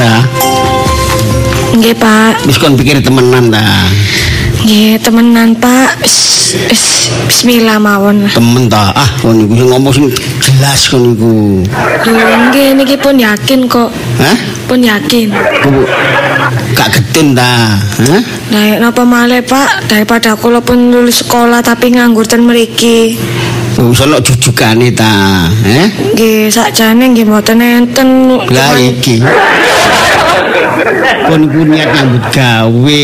ah. Nggih, Pak. Wis kon pikir temenan ta. Nggih, temenan, Pak. Bismillah mawon. Temen ta. Ah, kon iku ngomong sing jelas kon iku. Nggih niki pun yakin kok. Hah? Pun yakin. Ku gak getun ta. Hah? Nah, napa malih, Pak? Daripada kula pun lulus sekolah tapi nganggur ten mriki. Sono jujukane ta. Hah? Nggih, sakjane nggih mboten enten. Lah iki. Kon iku niat nyambut gawe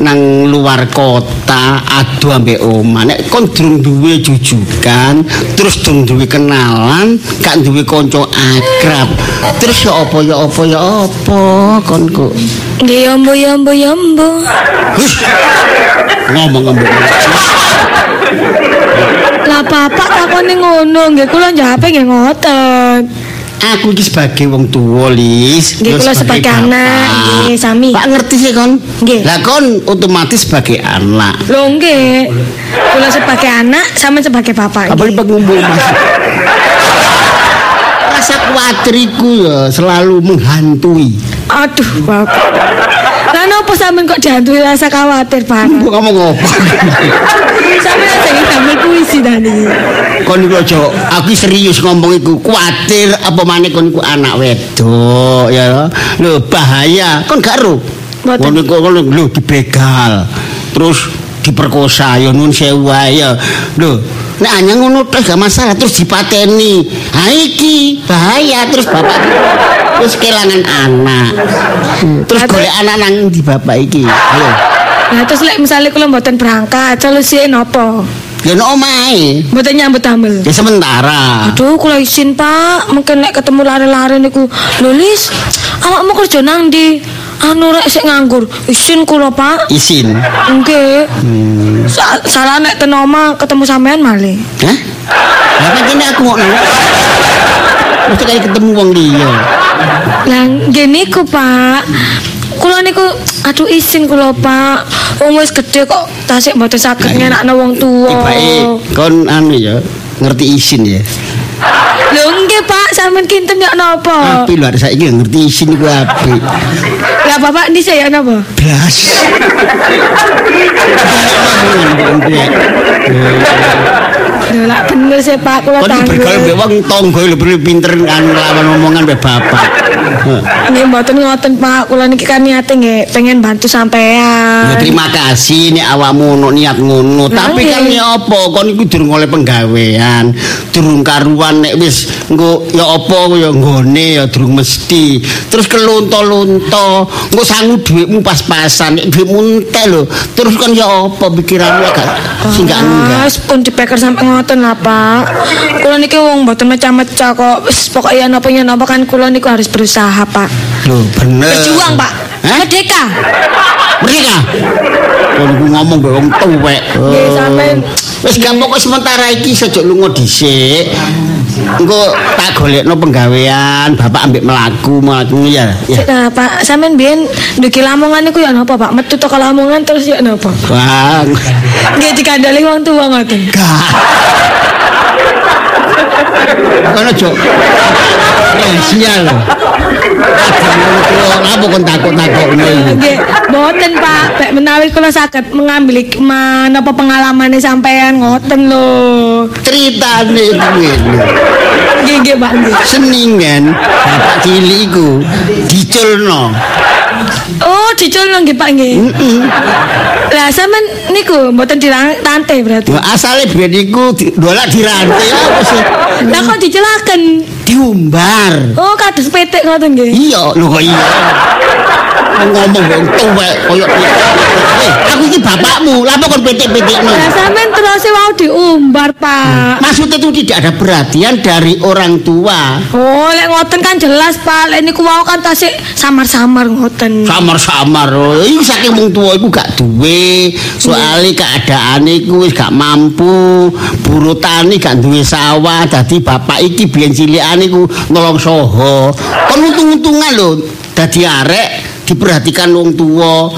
nang luar kota adu ambek oma nek kon durung duwe jujukan terus durung duwe kenalan gak duwe kanca akrab terus ya apa ya apa ya apa kon kok Nggih, yombo yombo yombo. Hush. ngomong ngomong Lah bapak takone ngono, nggih kula njape nggih ngoten. Aku iki sebagai wong tuwa lis Nggih, kula sebagai bapak. anak, nggih, sami. Pak ngerti sih kon Nggih. lah kon otomatis sebagai anak Lho nggih. Kula sebagai anak sama sebagai bapak. apa pengumpul mas rasa khawatirku ya selalu menghantui Aduh, bapak. Lah napa sampean kok dihantui rasa khawatir, Pak? Mbok ngomong apa Sampeyan sing damel tadi. kon iku aja aku serius ngomong iku khawatir apa maneh kon iku anak wedok ya. Lho bahaya. Kon gak ro? Mboten. kon iku lho dibegal. Terus diperkosa ya nun sewu ya. Lho nek hanya ngono tes gak masalah terus dipateni. Ha iki bahaya. Terus bapak terus kelangan anak. Terus Lah, golek anak nang di bapak iki? Ayo. Nah terus lek misalnya kula mboten berangkat, solusi napa? Ya no omahe Mboten nyambut damel. ya sementara Aduh, kula izin Pak, mungkin nek ketemu lare-lare niku, Lulis, awakmu kerja nang ndi? Anu rek sik nganggur. Izin kula Pak. isin Nggih. Sa salah nek ten omah ketemu sampean malih. Hah? Apa kene aku ngono? Mesti kali ketemu wong liya. Lah nggih niku Pak. Kula niku aduh izin kula Pak. Wong wis gedhe kok tasik mboten saged ngenakno wong tuwa. Tibake kon anu ya, ngerti isin ya. Lho nggih Pak, sampean kinten ya napa? Api lho saiki ngerti isin iku api. Lah Bapak dhisik ya napa? Blas. Lho lak bener sih Pak, kula Kon tanggung. bergaul mbek wong tangga lho pinter kan lawan omongan mbek bapak. Nggih mboten ngoten Pak, kula niki kan niate nggih pengen bantu Ya sampean. terima kasih nek awakmu ono niat ngono, tapi kan nggih. ya apa kon iku durung oleh penggawean, durung karuan nek wis engko ya apa ya nggone ya durung mesti. Terus kelunto-lunto, engko sangu dhuwitmu pas-pasan, nek dhuwitmu entek lho. Terus kan ya apa pikiranmu agak singgah enggak. Mas pun dipeker sampai ngoten lah Pak. Kula niki wong mboten mecah-mecah kok. Wis pokoke ya napa ya napa kan kula niku harus berusaha Pak. Lho bener. Berjuang Pak. Hah? Merdeka. Mereka. Kon iku ngomong mbek wong tuwek. Nggih, sampean. Wis gak pokok sementara iki sejak lunga dhisik. Engko tak golekno penggawean, bapak ambek melaku, melaku ya. Ya. Nah, Pak, sampean biyen nduki lamongan niku ya napa Pak? Metu toko lamongan terus ya napa? Bang. Nggih dikandali wong tuwa ngoten. Gak. Kono jok. Lho. Apa kon takut-takut ngono? Nggih, mboten Pak. Bek menawi kula saged mengambil hikmah napa pengalamane sampean ngoten lho. Ceritane kuwi. Nggih, nggih Pak. Seningan bapak cilik iku diculno. Oh, diculno nggih Pak nggih. Lah sampean niku mboten dirante berarti. Wah, asale biyen iku di- dolak dirantai apa sih? Lah kok dicelaken? Diumbar. Oh, kados petik ngoten nggih. Iya, lho kok iya. Ngomong wong tuwek koyo aku iki bapakmu, lha kon petik-petikno? Lah sampean terus mau diumbar, Pak. Maksudnya itu tidak ada perhatian dari orang tua. Oh, lek ngoten kan jelas, Pak. Lek niku mau kan tasik samar-samar ngoten. Samar-samar. oh. Iku saking wong tua iku gak duwe. Soale keadaane iku wis gak mampu. Buru tani gak duwe sawah. Dadi bapak iki biyen cilikane iku nolong soho. Kon untung-untungan lho. Dadi arek diperhatikan wong tua.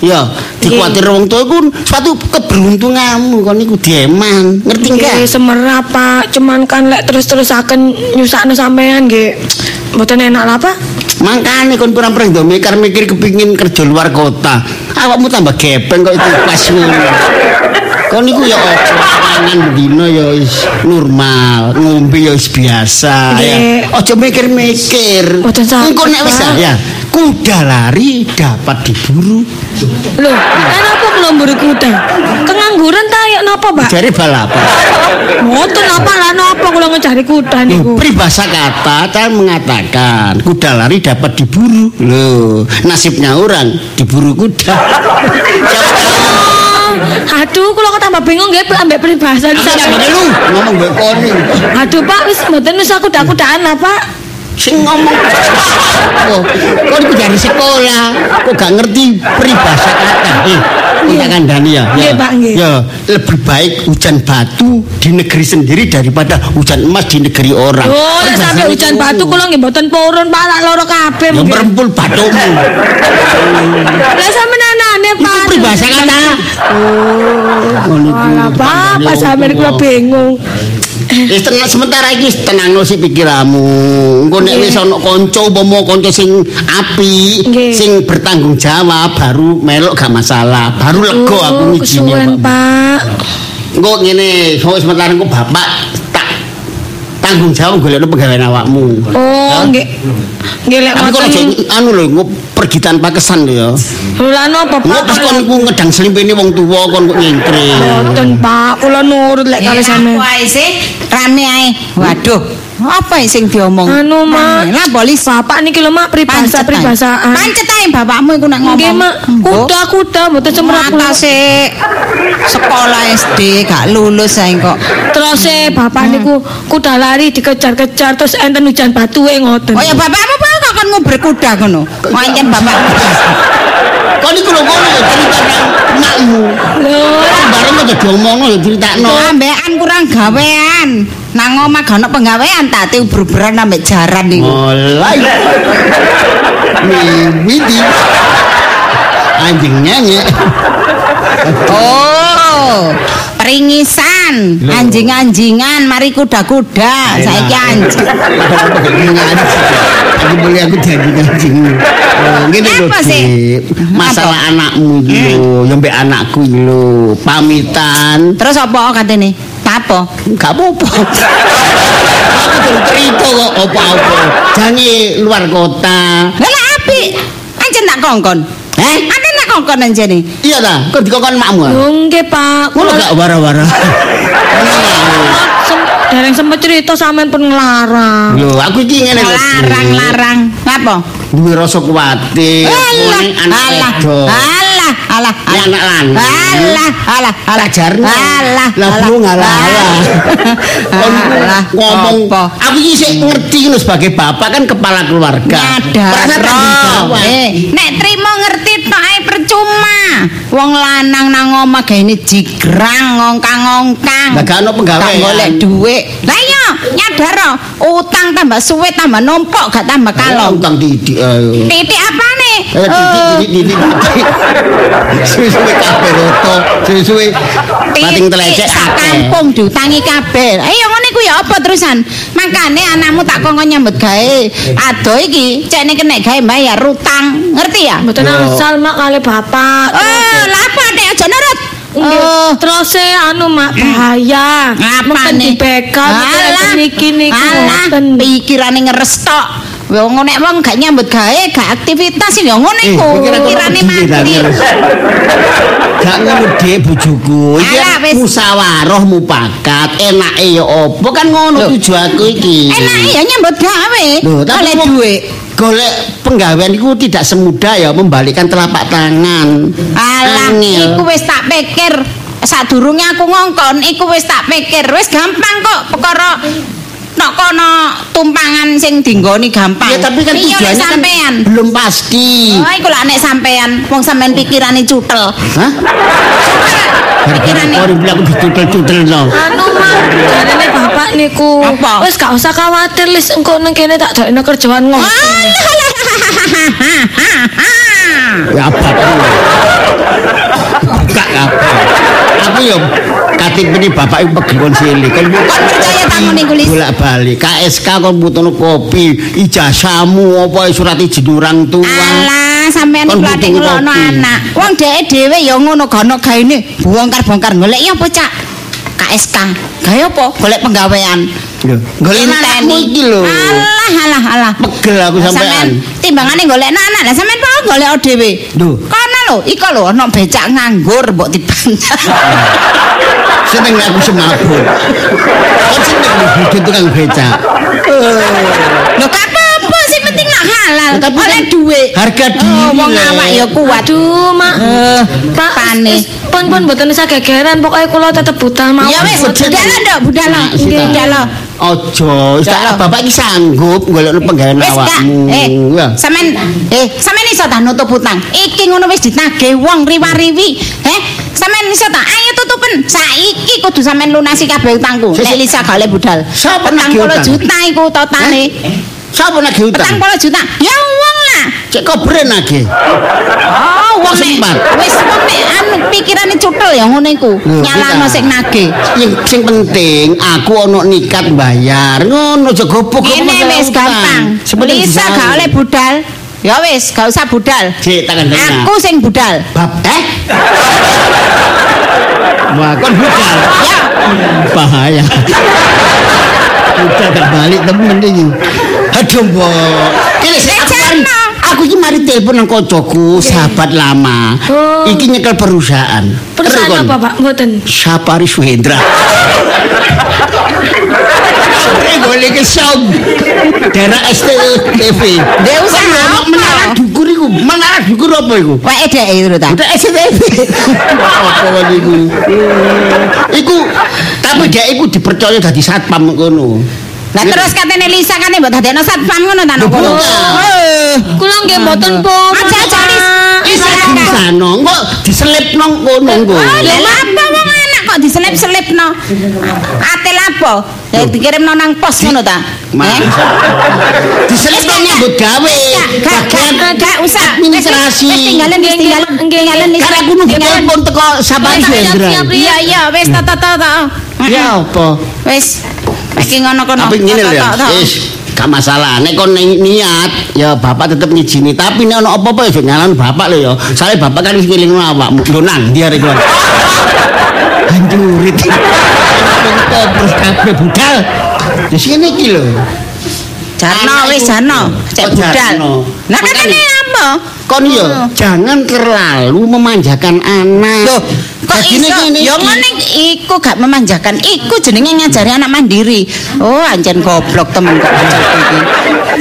Ya, dikuatir wong tua iku suatu keberuntunganmu kon iku dieman. Ngerti enggak? Nggih, semerap, Pak. Cuman kan lek terus-terusaken nyusakno sampean nggih. mboten enak lah, Pak. Makane kon kurang pernah do mikir-mikir kepingin kerja luar kota. Awakmu tambah gepeng kok itu pas ngono. Kon niku ya opo mangan bedino ya wis normal, ngombe ya wis biasa ya. Nggih. Aja mikir-mikir. Engko nek wis Pak. ya kuda lari dapat diburu. Loh, kenapa kula mburi kuda? Kengangguran ta ya napa, Pak? Jare balapan. Mboten apa lah napa kula ngecari kuda niku. Peribahasa kata kan mengatakan kuda lari dapat diburu. Loh, nasibnya orang diburu kuda. Oh, aduh, kula kok tambah bingung nggih ambek peribahasa Aku lu ngomong mbek koni. Aduh, Pak, wis mboten usah kuda-kudaan lah, Pak. Sing ngomong oh, kok niku dari sekolah kok gak ngerti peribahasa kata. Eh, kita kandhani ya. Nggih, Pak, nggih. Ya, lebih baik hujan batu di negeri sendiri daripada hujan emas di negeri orang. Oh, sampe Peribahasa hujan batu kula nggih mboten purun, Pak, lak loro kabeh Ya merempul batumu. Lah sampeyan anane, Itu Pak. peribahasa kata. Oh, Alah, Pak, pas sampeyan kula bingung. Wis tenang sementara iki tenangno sih pikiranmu. Engko nek wis ana kanca umpama kanca sing apik, sing bertanggung jawab baru melok gak masalah. Baru lega aku Oh, ngijini. Pak. Engko ngene, sementara engko bapak tanggung jawab golekno pegawai awakmu. Oh, nggih. Nggih lek ngoten. anu lho, engko pergi tanpa kesan lho ya. Lah napa, Engko Pak? pas kon niku ngedang selimpine wong tuwa kon kok nyentri. Mboten, Pak. Kula nurut lek kali sampeyan. Apa ae sih? Rame ae. Waduh. Apa sing diomong? Anu, Mak. Lah polis Bapak niki lho, Mak, pancet ae. peribahasa-peribahasaan. Pancet ae bapakmu iku nek ngomong. Nggih, Mak. Kuda-kuda mboten semrat kula. Atase sekolah SD gak lulus ae kok. Terus e bapak niku kuda lari dikejar-kejar terus enten hujan batu e ngoten. Oh ya bapakmu apa kok kon nguber kuda ngono? Wancen bapakmu. Kon niku lho ngono ya cerita nang makmu. Lho, Bareng aja diomongno ya critakno. Ambekan kurang gawean. Nang omah gak ono penggawean tak ubur-uburan ambek jaran niku. Mulai. Mimiti. Anjing nyanyi. Oh, peringisan, Lho. anjing-anjingan, mari kuda-kuda, saiki anjing. Aku boleh aku jadi anjing. Oh, Ngene lho. Masalah anakmu iki lho, ya mbek anakku iki lho, pamitan. Terus apa katene? Apa? Gak apa-apa. Aku tuh cerita kok apa-apa. Jange luar kota. Lah apik. Anjen tak kongkon. Eh? Kongkon anjene. Iya ta? Kok dikongkon makmu? lho nggih, Pak. Ngono gak wara-wara. Dereng sempet cerita sampean pun nglarang. Lho, aku iki ngene lho. Dik. Larang-larang. Ngapa? duwe rasa kuwatir Alah, alah, alah, alah, anak lanang. alah, alah, alah, Ajarno. alah, Lah belum alah alah. Ngomong aku iki sik ngerti ngono sebagai bapak kan kepala keluarga. Nyadar. tanggung jawab. Eh, nek trimo ngerti tok ae percuma. Wong lanang nang omah gaene jigrang ngongkang-ngongkang. Lah gak ono penggawean. Tak golek dhuwit. Lah iya, nyadar oh. utang tambah suwe tambah numpuk gak tambah Kalau kalong. utang ayo. Titik apane? Eh, didik didik didik didik. Suwe-suwe kabeh roto, suwe-suwe pating telecek sak kampung diutangi kabeh. Ayo ngene ku ya apa terusan? Makane anakmu tak kongkon nyambut gawe. Ado iki cekne kena gawe bayar utang. Ngerti ya? Mboten Yo. angsal mak kali bapak. Oh, lah apa nek aja nurut? Nggih. Oh, Terus e anu mak bahaya. apa Mungkin nih? di backup Alah, niki niku. alah, pikirane ngeres tok. Wong nek wong gak nyambut gawe, gak aktivitas ya ngono Eh, iku. Pikirane mati. Ngeres? Gak ngono dhek bojoku. Iki wis. musyawarah mupakat. Enake ya apa kan ngono tujuanku iki. Enak ya nyambut gawe. Oleh dhuwit. Golek penggawean itu tidak semudah ya membalikkan telapak tangan. Alah, iku wis tak pikir. Sadurunge aku ngongkon, iku wis tak pikir. Wis gampang kok perkara nek kono tumpangan sing dinggoni gampang. Ya tapi kan tujuannya kan sampean. belum pasti. Oh, iku lah nek sampean, wong sampean pikirane cutel. Hah? Pikirane. kau bilang aku ditutel-tutel no. Anu mak, jarene bapak niku. Apa? Wis gak usah khawatir lis engko nang kene tak dokno kerjaan ngono. Ya apa? Buka apa? Aku ya kate tipe bapak pegel kon cilik. Kon Kon percaya tamu niku, Lis? Bolak-balik KSK kon butuhno kopi, ijazahmu apa surat izin orang tua. Alah, sampean Kon butuh ngelono kopi. anak. Wong dhek dhewe ya ngono gono gaene bongkar-bongkar golek ya apa, Cak? KSK. Gawe apa? Golek penggawean. Golek anakmu iki lho. Alah, alah, alah. Pegel aku sampean. timbangane golek anak lah sampean kok golek dhewe. Lho. Kono lho, iko lho ana becak nganggur mbok. Seneng aku semabuk. Kon seneng hidup tukang becak. Lho gak apa-apa sing penting nak halal. Tapi Oleh duwe. harga diri, Oh, wong awak ya kuat. Aduh, Mak. Eh, Pak, pane. pun pun mboten usah gegeran, pokoknya kula tetep buta mau. Ya wis, budala ndok, budala. Nah, sita. Budala. Ojo, tak- Budala. bapak iki sanggup penggawean Wis gak? awakmu. Eh, sampean eh sampean iso ta nutup utang. Iki ngono wis ditagih wong riwa-riwi. Eh, sampean iso ta? Ayo tutupen. Saiki kudu sampean lunasi kabeh utangku. Sik, Nek sik. Lisa gak oleh budal. Sapa nagih puluh utang? juta iku totale. Sapa nagih utang? Petang puluh juta. Ya wong lah. Cek kobre nagih. Oh, wong nek sempat. wis wong nek anu pikirane cutel ya ngono iku. Nyalano sing nagih. Yang sing penting aku ono nikat bayar. Ngono aja gopo-gopo. Ini wis gampang. Sebenarnya Lisa bisa. gak oleh budal. Ya wis, gak usah budal. Cek tak kandangnya. Aku sing budal. Bab eh? Wah, kon budal. Ya. Bahaya. Udah gak balik temen iki. Aduh, Mbok. Ini Eh, aku iki mari telepon nang koncoku, sahabat lama. Oh. Iki nyekel perusahaan. Perusahaan apa, Pak? Mboten. Sapari Suhendra. Sampai boleh ke daerah STV. Dia iku, menara dukur apa iku? Wae dek itu ta. Udah STV. Apa wae iku? Iku tapi dia iku dipercaya dadi satpam ngono. Lah terus katene Lisa kan mbok dadekno satpam ngono ta. Bukan. Eh, Kula nggih mboten pun. Aja aja Lis. Isa di kok diselip nang kono engko. Lha apa wong kok diselip-selipno? Atel apa? Ya dikirimno nang pos ngono ta? Mas. Diselip nang nyambut gawe. Gak gak usah administrasi. Wis tinggalan wis tinggalan tinggalan Lis. Karena aku nunggu telepon teko Suhendra. siap. Iya iya wis ta ta ta. Ya apa? Wis. Iki ngono kono. Tapi ngene lho, wis gak masalah. Nek kon ni- niat, ya bapak tetep ngijini. Tapi nek ono apa-apa ya jangan bapak lho ya. Soalnya bapak kan wis ngelingno awakmu. Lho nang dia arek kon. Hancurit. Terus kabeh budal. Ya sini iki lho. Jarno wis Jarno, cek Oh, budal. Nah katene apa? Kon yo jangan terlalu memanjakan anak. Loh, kok Dadine iso? ngene Ya ngene iku gak memanjakan. Iku jenenge ngajari anak mandiri. Oh, anjen goblok temen kok iki.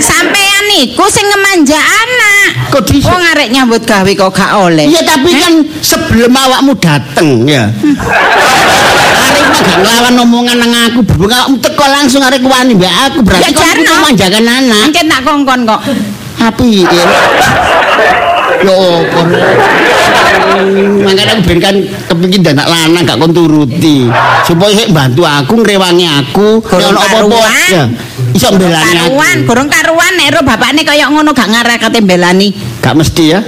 Sampean niku sing ngemanja anak. Kok bisa? Wong arek nyambut gawe kok gak oleh. Iya tapi kan sebelum awakmu dateng ya. Arek mah gak nglawan omongan nang aku, berhubung awakmu teko langsung arek wani mbak aku berarti Ya, kau Jarno. memanjakan anak. Ancen tak kongkon kok. Api ya. Yo kon. Makanya aku ben kan kepengin danak lanang gak kon turuti. Supaya bantu aku ngrewangi aku. Gorong ono apa-apa karuan. ya iso mbelani aku. Karuan, gorong karuan nek ro bapakne kaya ngono gak ngarekate mbelani. Gak mesti ya.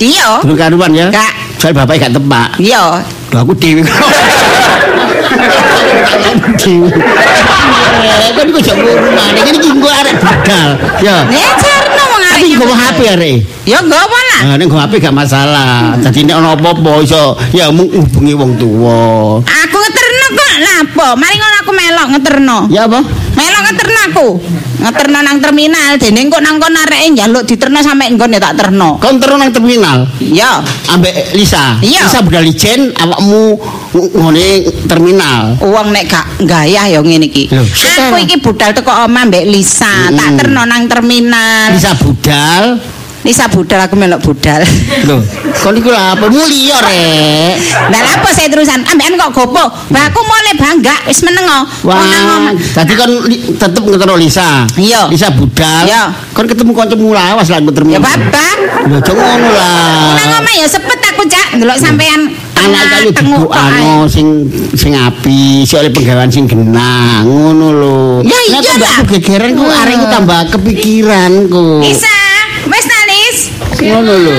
Iya. Durung karuan ya. Gak. Soal bapak gak tepak. Iya. Lho aku dhewe. Eh, Kan iku jek ngono maneh. Iki engko arek budal. Ya. Arek. Tapi nggo nyambut HP arek. Ya nggowo lah. Nah, nek nggo HP gak masalah. Dadi nek ono apa-apa iso ya mung hubungi wong tuwa. Aku ngeterno kok lapo. Mari ngono aku melok ngeterno. Ya apa? Melok ngeterno aku. Ngeterno nang terminal dene kok nang kono areke njaluk diterno sampe nggon ya tak terno. Kon terus nang terminal Iya. ambek Lisa. Iya. Lisa budal ijen awakmu ng- ngone terminal. Uang nek gak gayah ya ngene iki. Aku iki budal teko oma mbek Lisa, tak Mm. terno nang terminal. Lisa budal. Lisa budal aku melok budal. Lho, kon iku lha apa mulia rek. Lah lha apa saya terusan? Ambekan kok gopo? Bah aku mulai bangga wis meneng oh. Wah, omah. tadi kan li, tetep ngetero Lisa. Iya. Lisa budal. Iya. Kon ketemu kancamu lawas lah Ya terminal. bapak. Lho, aja ngono lah. Nang omah ya sepet aku cak ndelok sampean Anak kayu ae. dibuano sing sing api, si oleh penggawean sing genah, ngono lho. Ya iya lah. aku gegeran ku arek ku tambah kepikiran ku. Lisa, wis nalis. Ngono lho.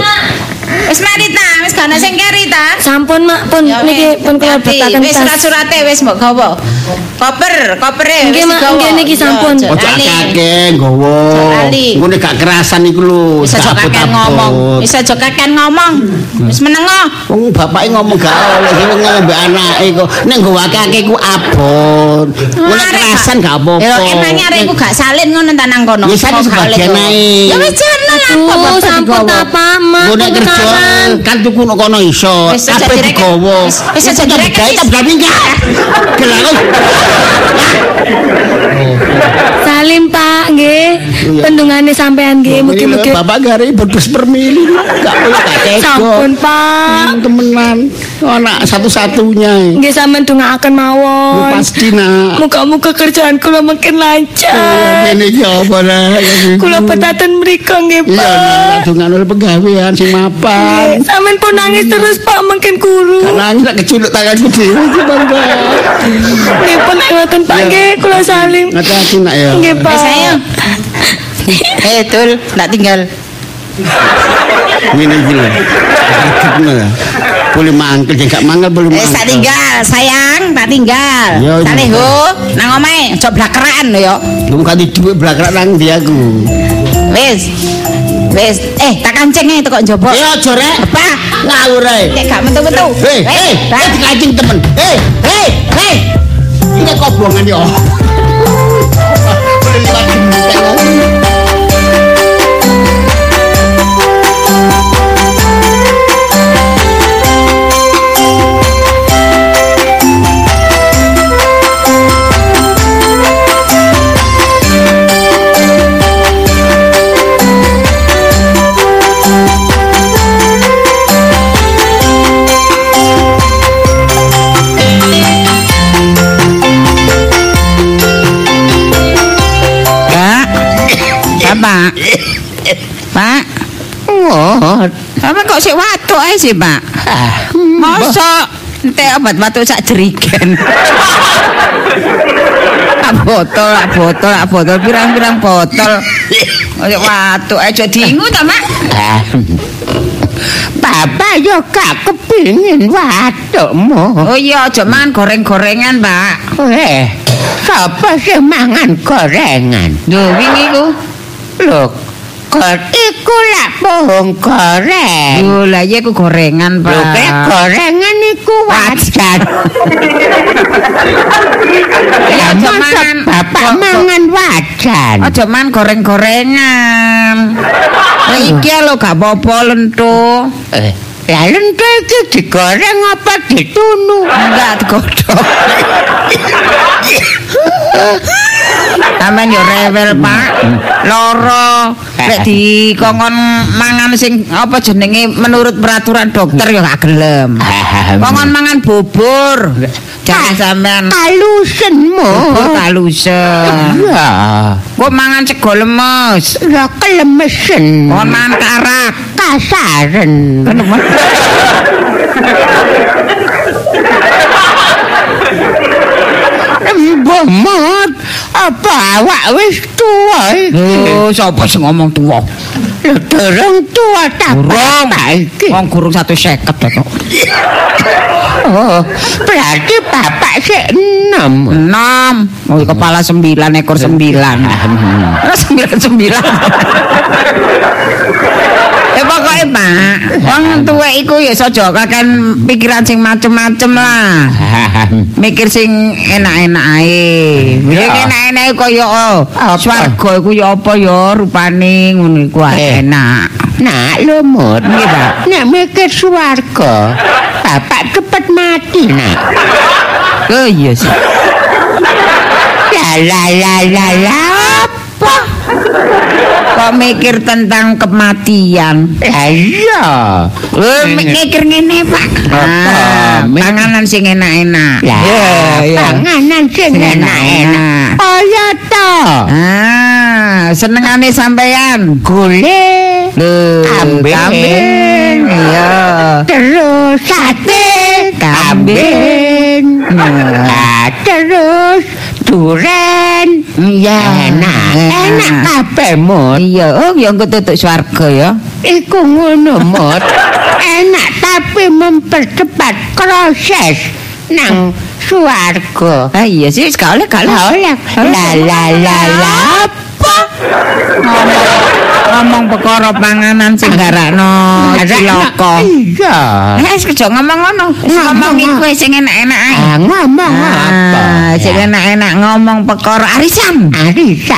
Wis mari ta, wis gak ana sing keri ta? Sampun mak pun niki wis, pun kula betaken Wis surat-surate wis mbok gawa. Koper, kopere Nggih, wis Mak, digawa. nggih, niki sampun. Ojo akeh nggawa. lali. Ngene gak kerasan iku lho. Wis aja gak kakean abot-abot. ngomong. Wis aja kakean ngomong. Wis menengo. Wong bapake ngomong gak oleh sing ngomong mbek anake kok. Nek nggawa akeh ku abot. Ngene Arek kerasan gak apa-apa. Ya emangnya arek iku gak salin ngono ta nang kono. Kok gak oleh sebagian ae. Ya wis jalan lah kok bapak sampun digawa. apa mak? Nek kerja kan tuku kono iso. Wis Kabeh digawa. Wis- wis aja direket, digawe wis. tak いいね。Salim Pak nggih. Iya. Pendungane sampean nggih mugi-mugi. Bapak gare berbes per mili. Gak boleh gak tega. Sampun Pak. Hmm, temenan. Anak satu-satunya. Nggih sampean ndongaaken mawon. Pasti nak. Muga-muga kerjaan kula makin lancar. Ini iki apa. Kula petaten mriko nggih Iya, Pak. dengan oleh pegawaian sing mapan. Nggih, Sampean pun nangis terus Pak makin kuru. Nangis tak keculuk tanganku dhewe iki bangga. Nggih pun ngoten Pak nggih kula salim. Ngati-hati nak ya. Nggih Pak. Eh, Tul, ndak tinggal. Ngene iki lho. Ketemu ya. Boleh mangkel, jangan gak mangkel boleh Wis tak mangkel. tinggal, sayang, tak tinggal. Ya, iya. Saleho, nang omahe aja blakeran lho ya. Lu kan di duit belakang nang ndi aku. Wis. Wis, eh tak kancing ae teko njaba. Ya aja rek. Apa? Ngawur ae. Nek gak metu-metu. Hei, hei, hei dikancing temen. Hei, hei, hei. Ini kobongan ya. Boleh Bapak. Pak. Oh, Apa kok sik watuk ae sih, Pak? Mosok entek obat watuk sak jerigen. Ah botol, ah botol, ah botol pirang-pirang botol. Kok watuk aja dingu ta, Mak? Bapak yo gak kepingin watukmu. Oh iya, aja mangan goreng-gorengan, Pak. Eh, sapa sing mangan gorengan? Lho, wingi ku. Lho, kok iku lak pohon goreng. Lho, lah iya ku gorengan, Pak. Lho, kayak gorengan iku wajan. Ya, aja mangan. Bapak mangan wajan. Aja man goreng-gorengan. Lah iki lho gak apa-apa lentuk. Eh, lah lento iki digoreng apa ditunu? Enggak digodhog. Sampeyan yo rewel, Pak. Loro. Lek dikongkon mangan sing apa jenenge menurut peraturan dokter yo gak gelem. Kongkon mangan bubur. Jangan sampean Kalusenmu. bubur kalusen. Ya, Kok mangan sego lemes. lah kelemesen. Kok mangan karak. kasaren. Mbomot, apa awak wis tuwa iki? Lho, sapa sing ngomong tuwa? Lho durung tuwa ta. Wong gurung 150 kok. Oh, berarti bapak sik enom. 6. Oh, kepala 9 ekor 9. Ora 9 9. Ya pokoknya Pak, wong tuwek iku ya aja kaken pikiran sing macem-macem lah. Mikir sing enak-enak ae. Mikir enak-enak kaya oh, swarga iku ya apa ya rupane ngono iku Eh. enak. Nak lumut, Nggih, Pak. Nek mikir swarga, bapak cepet mati, nak. Oh iya sih. La la la la la apa? Kok mikir tentang kematian? Lah iya. Eh, mikir ngene, Pak. Apa? Ah, panganan sing enak-enak. Lah, Iya, iya. panganan sing enak-enak. Oh ya to. Ah, senengane sampean. Gule, Lho, Kambing. kambing. Iya. terus sate kambing. Ah, terus duren. Iya. Enak, enak kabeh, Mut. Iya, oh ya engko tutuk swarga ya. Iku ngono, Mut. Enak ta tapi mempercepat proses nang suarga. Ah iya sih, gak oleh, gak. Oleh la la la la apa? Ngomong perkara panganan sing garakno cilaka. Iya. Eh, wis kejo ngomong ngono. Ngomong iku sing enak-enak ae. Ah, ngomong apa? Ah, sing enak-enak ngomong perkara arisan. Arisan.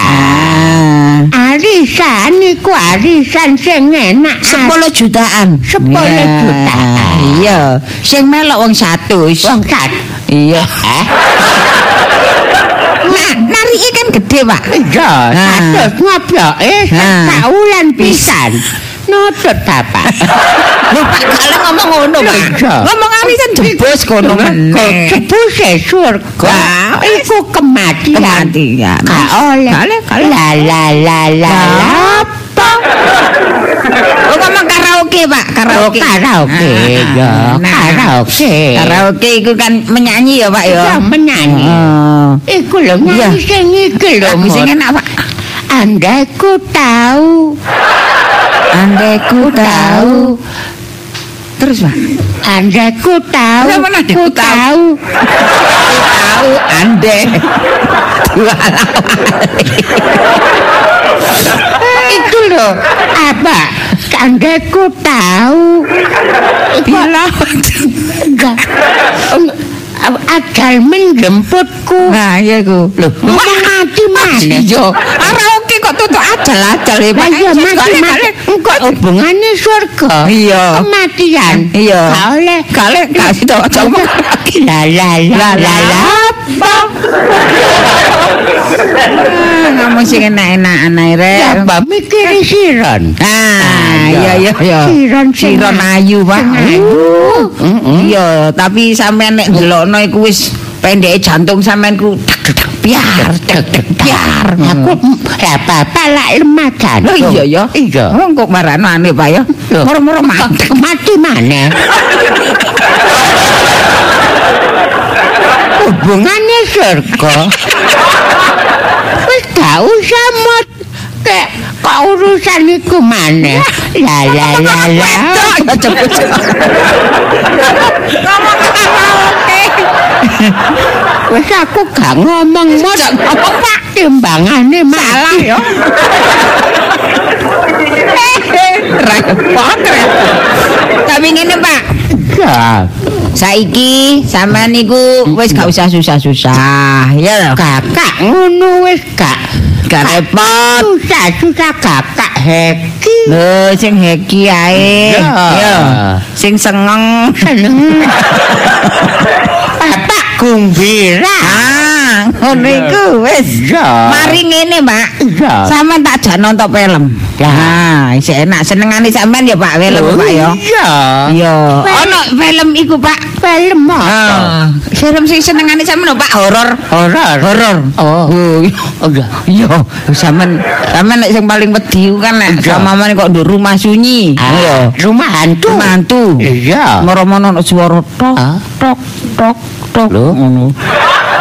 Ah, Arisan iku arisan sing enak. 10 jutaan. 10 Ya, jutaan. Iya, sing melok wong 100. Wong kat. Iya. Nah, narike kan gede, Pak. Iya, Ah. satus ngobloke Ah. saulan pisan. Nutut bapak. Lho, Pak, kalau ngomong ngono, Pak. Ngomong arisan jebus kono meneh. Jebuse surga. Wah. Iku kematian. Kematian. Gak oleh. La la la la. Apa? Oh, ngomong karaoke, Pak. Oh, Karaoke. karaoke. Ya, karaoke. Karaoke itu kan menyanyi ya, Pak ya. Ya, menyanyi. Oh. Iku lho Iya. nyanyi sing iki lho. Lagu sing enak, Pak. Andai ku tahu, Andai ku tahu. Terus, Pak. andai ku tahu, ku ku tahu? tahu. Tahu andai. Itu loh, apa? Andai ku tahu. Bila Enggak. Ajal menjemputku. Nah, iya ku. Loh, Ngomong mati mana? Iya, karaoke kok tutup ajal-ajal ya, Pak. Iya mati mati. Engkau hubungannya surga. Iya. Kematian. Iya. Gak oleh. Kali kasih tau aja ngomong. La la la la la. Ah, Ngomong sing enak-enak ae Ya rek. mbak mikiri siron. Ah, iya iya iya. Siron Siron ayu, Pak. ayu. Iya, tapi sampean nek ndelokno iku wis pendeke jantung sampean ku dak biar dak biar. Aku bapak lah lemah jantung. Oh iya ya. Iya. Kok marano aneh Pak ya. Moro-moro mati. Mati mana? Hubungannya surga. Wis gak usah mot. Kok urusan iku mana? La la la la. Wis aku gak ngomong mot. Ngomong Pak timbangane Salah ya. Repot. Tapi ngene Pak, saiki sampean niku wis gak usah susah-susah, ya kakak ngono wis gak Gak repot. susah-susah kakak heki. Lho sing heki ae. Iya. Ya. Sing sengeng. Seneng. Bapak gumbira. Ah, ngono iku wis. Iya. Mari ngene, Pak. Iya. Sampeyan tak jak nonton film. Lah, isih enak senengane sampean ya, Pak, film, Pak ya. Iya. Iya. Ono film iku, Pak. Film apa? Ah, film sing senengane sampean lho, Pak, horor. Horor. Horor. Oh. Oh, Oh, enggak. iya. Sampean sampean nek sing paling wedi ku kan nek Iya. sampean kok nduk rumah sunyi. Ah, rumah hantu. Rumah hantu. Iya. Moro-moro ono swara tok Ah. tok tok tok. Lho? ngono.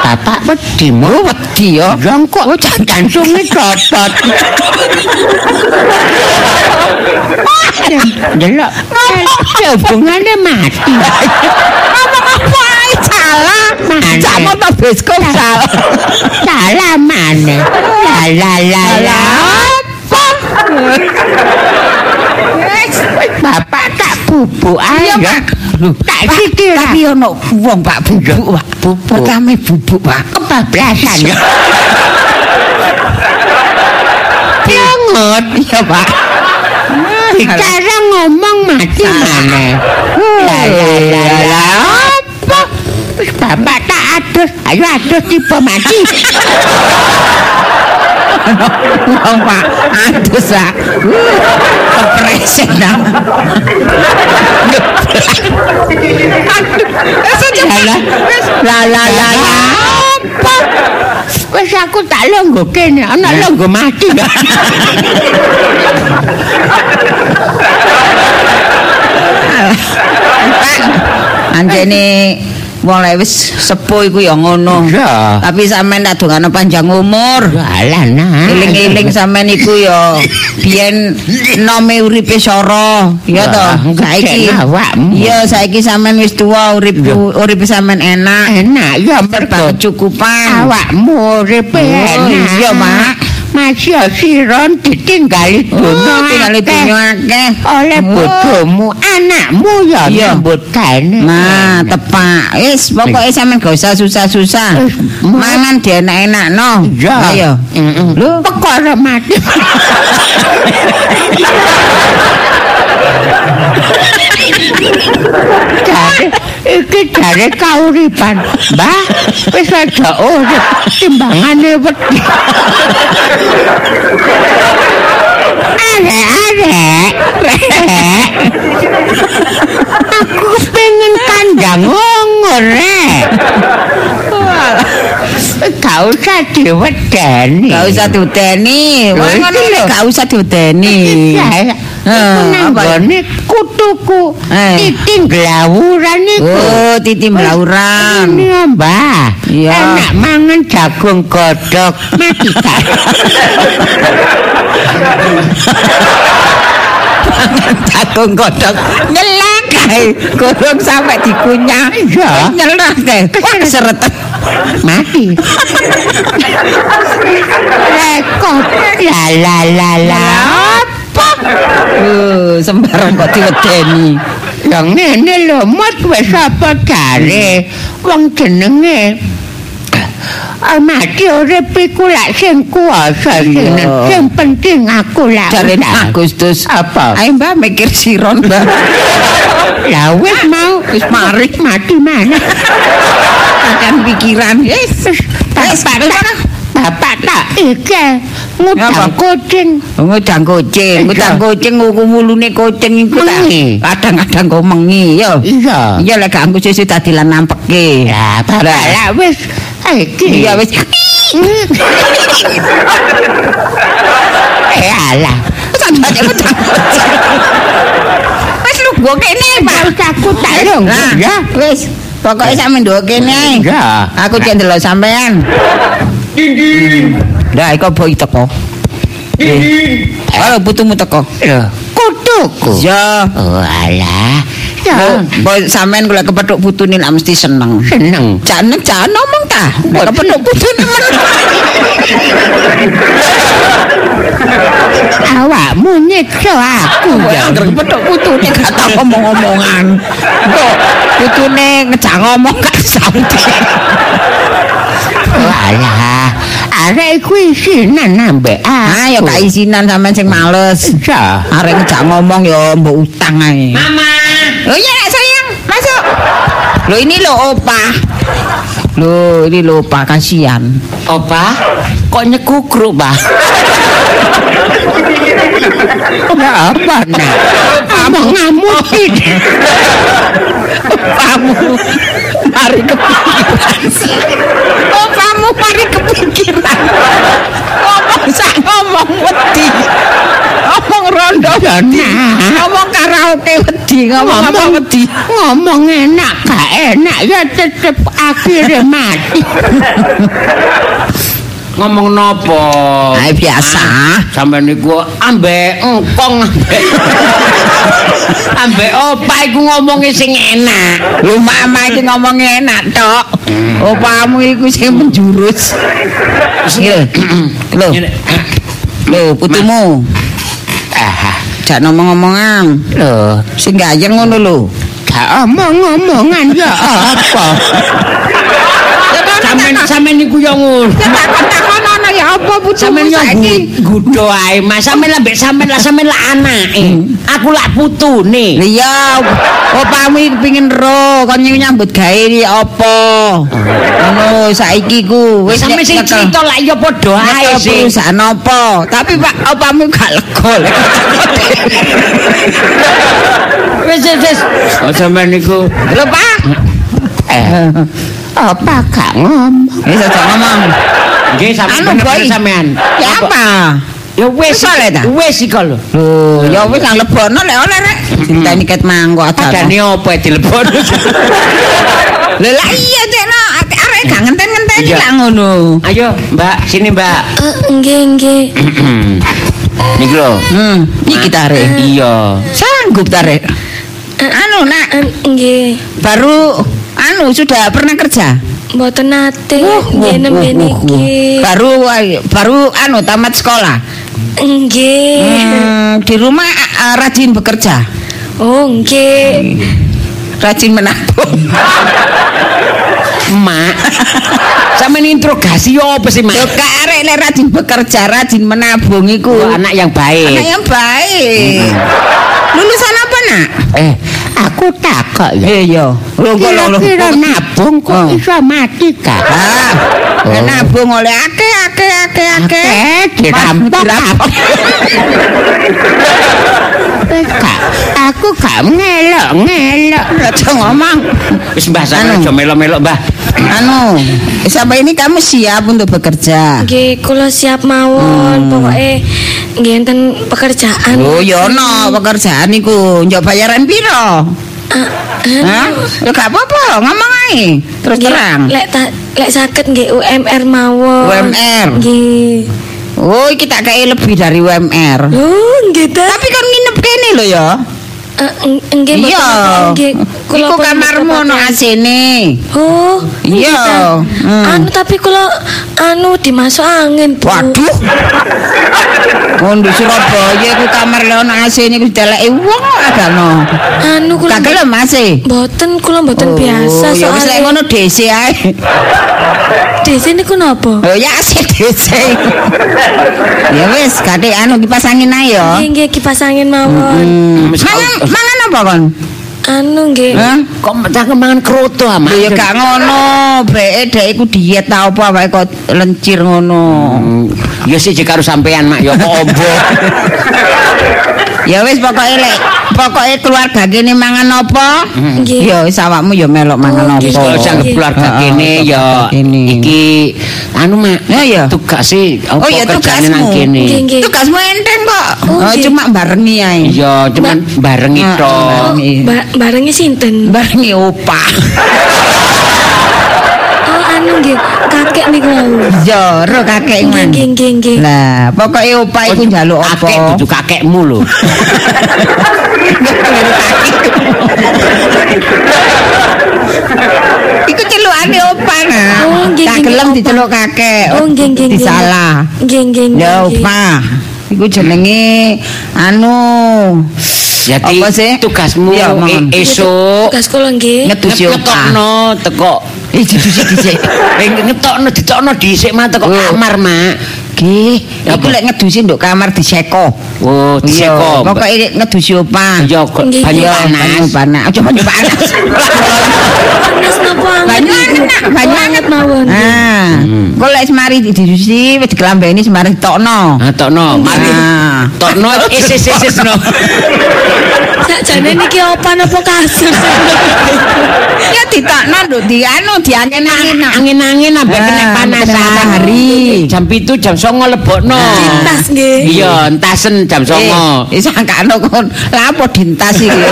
Bapak wedi. Oh, wedi ya. Ya kok Oh, jangan. jantungnya copot. Delok. Ya hubungannya mati. Apa ae salah. Mana? Jak motor bioskop salah. Salah? La la la la. Bapak bubuk aja. Pak. Tak Pak, pikir. Tapi ono wong Pak bubuk, Pak. Bubuk. Pertama bubuk, Pak. kebablasan. Piangut. Iya, Pak. Bicara ngomong mati mana? La la la la. Apa? Bapak tak adus. Ayo adus tipe mati. Wong Pak, aduh sak. Kepreset dah. La la la la. Apa? Wis aku tak longgo kene, ana longgo mati. Anjene wong lek wis sepuh iku ya ngono. Iya. Tapi sampean tak dongano panjang umur. Alah nah. Eling-eling sampean iku ya biyen nome uripe soro. Ya to. Saiki. Iya, saiki sampean wis tuwa urip urip sampean enak. Enak ya mergo kecukupan. awakmu uripe Oh, enak. iya, Mak. Masih siron ditinggali Oh, dunia tinggal akeh. dunia oleh Oh. bodomu anakmu ya nyambut gawe Nah, tepak. Wis pokoke sampean gak usah susah-susah. Mangan dienak-enak no. Iya. Ayo. Lho, perkara mati. Iki jare kauripan. Mbah, wis aja urip timbangane wedi. Arek. Rek. Aku pengen kandang rek. Gak usah diwedeni. Gak usah diudeni. Lho, ngono lho. gak usah diudeni. Saya Eh, apa? Kutuku Eh. titing glawuran iku. Oh, titi melauran. Ini mbah. Iya. Enak mangan jagung godhog mati gak? Jagung godhog nyelak kae. Gorong sampe dikunyah. Iya. Nyelak kae. Seret. Mati. Rekod. La la la la. Apa? Sembarang kok diwedeni. Yang ngene lho, mot wis apa jare? Wong jenenge Ah, mati urip iku lak sing kuasa sing sing penting aku lak Jare. Agustus. Apa? Ayo Mbak mikir siron, Mbak. Lah wis mau wis mari mati mana? Akan pikiran. Yes. Wis, Pak. Bapak tak iki ngutang Apa? kucing. Ngudang kucing, ngudang kucing nguku mulune kucing iku tak kadang-kadang kok mengi yo. Iya. Iya lek gak Agustus tadi lan nampeke. Bapak lah wis iki. Iya wis. Eh alah. Ngudang kucing. Wis lu gua kene, Pak. Aku tak lho. Nah, Ya. wis. Pokoke sampe nduk kene. Ya. Aku cek ndelok sampean. Lah iku boy teko. Halo putumu teko. Lho, kutuku. Ya. Oh alah. Ya. boy sampean kula kepethuk putune lah mesti seneng. Seneng. Jangan jangan ngomong ta. Nek kepethuk putune men. Awakmu nyiksa aku. ya. Angger kepethuk putune gak tau ngomong-ngomongan. Kok putune ngejak ngomong gak sampe. Alah. Arek iku isinan ambek aku. Ah ya gak isinan sampean sing males. Ya. Arek ngejak ngomong ya mbok utang ae. Mama. Oh iya Nak, sayang, masuk. Loh ini lo opa. Loh ini lo opa kasihan. Opa, kok nyekukruk, Pak? Ya apa, Nak? Kamu ngamuk Opamu mari kepikiran. Opamu mari kepikiran. Ngomong sak ngomong wedi. Rondo wedi. Ngomong karaoke wedi, ngomong apa wedi. ngomong enak gak enak ya tetep akhirnya mati. ngomong nopo Ae biasa. sampe niku ambek engkong ambek ambek opa iku ngomongnya sing enak Lu mama iki ngomong enak tok. Opamu iku sing menjurus. Lho. Lho. Putumu. Ah, Jak ngomong-ngomongan. lho, Sing gayeng ngono lho. gak omong-omongan ya apa? sampe sampe niku yo ngono Takon-takon ana ya apa putumu yo saiki? gudo ae mas sampe lah mbek sampe lah sampe lah anake aku lah putune Iya, opamu iki pengin ro kon nyambut gawe iki apa? Ngono saiki ku wis sampe sing cerita lah yo padha ae sing perusahaan apa? Tapi Pak opamu gak lega. wis wis oh sampe niku Lho Pak. Eh, apa gak ngomong? Wis aja ngomong. Nggih sampe Anu, bener Boy. sampean Ya apa? ya wis oleh ta? wis iki lho Loh, ya wis nang lebono lek oleh rek. Dinteni ket mangko Padane adane. opo dilebon Lha lah iya Cekno, arek gak ngenten-ngenteni lah ngono. Ayo, Mbak, sini, Mbak. Eh, nggih nggih. Niki lho. Hmm, iki tarik. Iya. Sanggup tarik. Anu nak Eh, nggih. baru anu sudah pernah kerja? Mboten nate nggih nembe niki. Baru baru anu tamat sekolah. Nggih. Hmm, di rumah eh, rajin bekerja, Oh, nggih. rajin menabung. Mak. Sampe interogasi apa sih, Mak? Yo gak arek lek rajin bekerja, rajin menabung iku. Anak yang baik. Anak yang baik. Lulusan apa nak? Eh, aku takok ya. Eh yo. Lho kok lho. lho. Kira-kira nabung kok Oh. iso mati kak? Ah, Oh. nabung oleh akeh akeh akeh akeh. Akeh, dirampok. Dirampok. Eh, Kak, aku gak ngelok, ngelok. Aja ngomong. Wis Mbah sampe Anu. aja melok-melok, Mbah. Anu, sampai ini kamu siap untuk bekerja? Nggih, kula siap mawon. Pokoke nggih enten pekerjaan. Oh, yo no pekerjaan iku njok bayaran piro? Ah, Hah? Gak apa-apa, ngomong ae. Terus Nggih, terang. Lek ta, lek saged nggih UMR mawon. UMR. Nggih. Oh, iki tak kei lebih dari UMR. Oh, nggih ta. Tapi kan nginep kene lho ya. Eh, Nggih mboten nggih. Kula Iku kamarmu apa-apa. AC-ne. Oh, Iya. Hmm. Anu tapi kula anu dimasuk angin, Bu. Waduh. Oh, di Surabaya iku kamar le ono AC-ne iku deleki wong agak no. Anu kula Gak gelem AC. mboten kula mboten biasa Ya wis lek soalnya. ngono DC ae. Dese niku napa? Oh ya AC DC. ya wis, kadek anu kipas angin ae ya. Nggih nggih kipas angin mawon. Hmm. Wis Mangan apa kon? Anu nggih. Hah? Kok cah mangan kroto? Lho ya gak ngono, breke dek iku diet ta apa wae kok lencir ngono. Hmm, Ya sih jek karo sampean, Mak, ya kok ombo. Ya wis pokoke lek pokoke keluarga kene mangan apa? Nggih. Ya wis awakmu ya melok mangan Oh, apa. Wis kalau sang Nggih. keluarga kene ya kene. iki anu Mak. Ya, ya. Tugas sih apa Oh, ya, kerjane nang kene. Tugasmu enteng kok. Oh, Oh, cuma barengi ae. Iya, cuman bareng Heeh, itu. barengi. Ba barengi sinten? Barengi opah. Oh nggih, kakek niku mau. Ya, ro kakek Nggih man. nggih nggih nggih. Lah, pokoke opah iku njaluk apa? Kakek dudu kakekmu lho. Iku celukane opah nah. Oh, nggih, Tak gelem diceluk kakek. Oh nggih nggih nggih. Disalah. Nggih nggih nggih. Ya opah. Iku jenenge anu Jadi Apa sih? tugasmu Ya, e- mohon. esuk Tugas kula nggih. ngetusi ngetokno teko Eh, didusi dhisik. eh ngetokno ditokno dhisik mah teko Oh. kamar, Mak. Nggih, Ya, iku apa? lek ngedusi nduk kamar diseko. Oh, diseko. Iya, Pokoke ngedusi opah. Ya Nggih, banyu nggih. Banyu panas. panas. Aja banyu panas. Panas napa anget? Banyu. Banyu mawon. Ah, kok lek semari didusi wis dikelambeni semari tokno. Ah, tokno, mari. Ah. Tokno isis-isis no. Sakjane niki apa napa kasur? Ya ditokno nduk di anu diangin-angin. Nak. Angin-angin ambek Ah, kena panas matahari. Jam 7 jam 09 lebokno. Cintas nggih. Iya, entasen jam 09. Eh, sangkano kon. Lah apa dintas iki.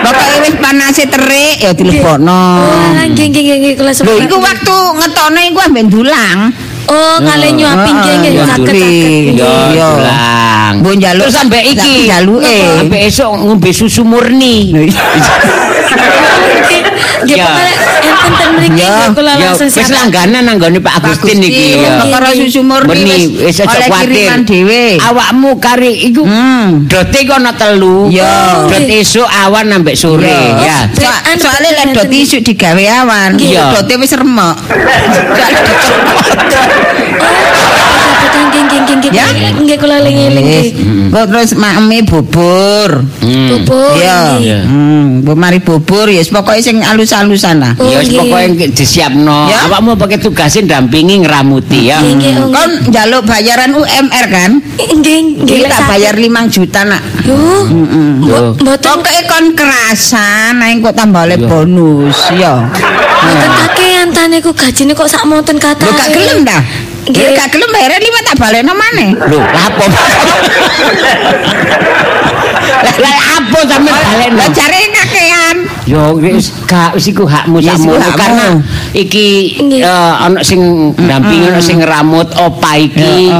Pokoke wis panase terik ya dilebokno. Oh, nggih nggih nggih nggih kula Lho iku waktu ngetokne iku ambek ndulang. Oh, ngale nyuapi nggih nggih saged ndulang. saged. Yo, Iya. dulang. Mbok njaluk Terus sampai iki. Jaluke. Sampai esok ngombe susu murni. Nggih, Ya. enten mriki Ya, kula wis langganan nanggone Pak Agustin iki ya. Perkara susu murni wis aja kuwatir. Awakmu kari iku Hmm. dote kono telu. Ya. Dot esuk awan ambek sore ya. So, Anu, soalnya lek dot enten. isu digawe awan, dote wis remuk. Soalnya Betul nggih nggih nggih nggih. Ya. Nggih kula eling-eling nggih. Kok terus makme bubur. Hmm. Bubur. Iya. Hmm, mari bubur ya pokoke sing alus-alusan lah. Oh, Ya wis pokoke disiapno. Awakmu pakai tugasin dampingi ngeramuti ya. Oh, Kon njaluk bayaran UMR kan? Nggih nggih. Saged. bayar 5 juta nak. Yo. Yo. Mboten Pokoke kon kerasan, nah kok tambah oleh bonus ya. mboten kakean tane ku gajine kok sak monten kata. Lho gak gelem dah. Nggih. Gak gelem bayar 5 tak balekno maneh. Lho, lapo? Lah apa sampe balen? Lah jare kakean. Yo wis gak wis iku hakmu sakmu hakmu. karena iki eh, ana sing ndampingi ana sing ngeramut opa iki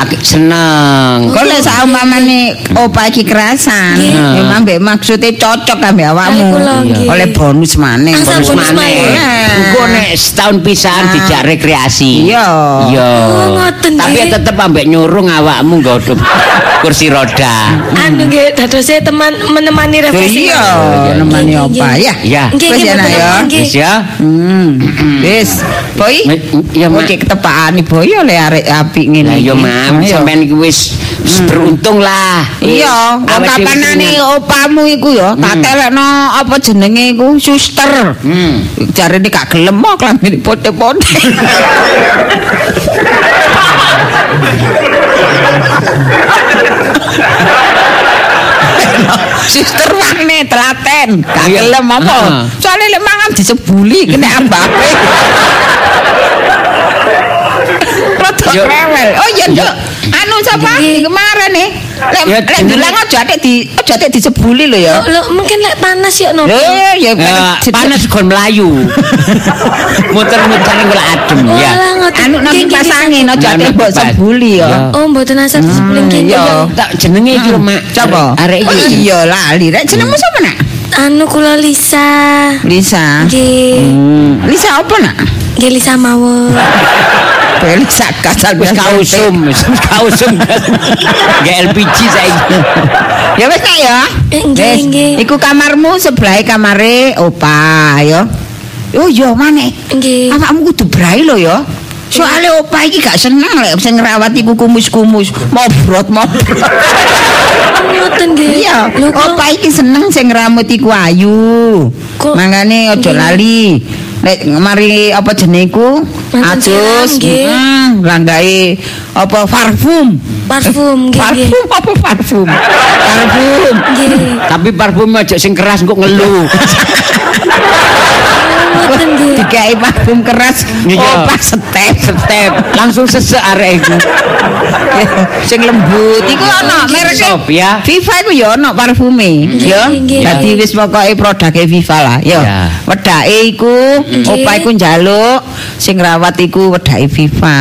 aku seneng. Kok lek saumpamane opa iki kerasan, memang mbek maksude cocok ambek awakmu. Oleh bonus maneh. Bonus maneh. Engko nek setahun pisan Ah. dijak rekreasi. Iya. Iya. Oh, Tapi tetep ambek nyurung awakmu nggodhop kursi roda. Anu nggih dadose teman menemani refleksi. Iya, nemani Nggih, opa nggih. ya. Ya. Wis ya, nak, ya. apa. Wis ya. Hmm. Wis, boy. Ya. Oke ketepaan boy oleh arek apik ngene. Iki. mam, sampean iki wis wis beruntung lah. Iya, kapanane opamu iku ya, tak telekno apa jenenge iku suster. Hmm. Jarene gak gelem kok klambine pote-pote. Suster wane telaten, gak gelem apa? Soale lek mangan disebuli kena ambape. Yo. rewel. Oh iya. Nduk. Anu sapa? Kemarin nih. Lek Ya, lek dulang aja atik di aja atik disebuli lho ya. Lho, mungkin lek panas ya nopo. Ya ya Ya, panas kon melayu. Muter-muter nggo adem ya. Anu nang Nggih, nggih, kipas nggih. angin aja atik mbok sebuli ya. Ya. Oh, mboten asal Hmm, kene. iya. Tak jenenge iki lho, Mak. Coba. Arek Oh iki. iya lali. Rek jenengmu sapa nak? Anu kula Lisa. Lisa. Nggih. Hmm. Lisa apa nak? Nggih Lisa mawon. Lisa kasar Wis kausum, wis kausum. Gak LPG saiki. Ya wis nak ya. Nggih, Wis. Iku kamarmu sebelah kamare opa ya. Oh iya maneh. Nggih. Awakmu kudu brai lho ya. Soale opa iki gak seneng lek sing ngrawat iku kumus-kumus, mobrot mobrot. Ngoten nggih. Iya, opa iki seneng sing ngramut iku ayu. Mangane aja lali. Nek mari apa jenenge iku? Manten Adus, siram, nggih. heeh, langgae apa parfum. parfum nggih. Parfum apa parfum? Parfum. Nggih. Tapi parfum aja sing keras kok ngeluh. Dikai parfum keras. Iya. Opa step. Step langsung sesek arek iku. sing lembut iku ana merek Sop, ya. Viva iku ya ana parfume ya dadi wis pokoke produke Viva lah ya wedake iku opa iku njaluk sing rawat iku wedake Viva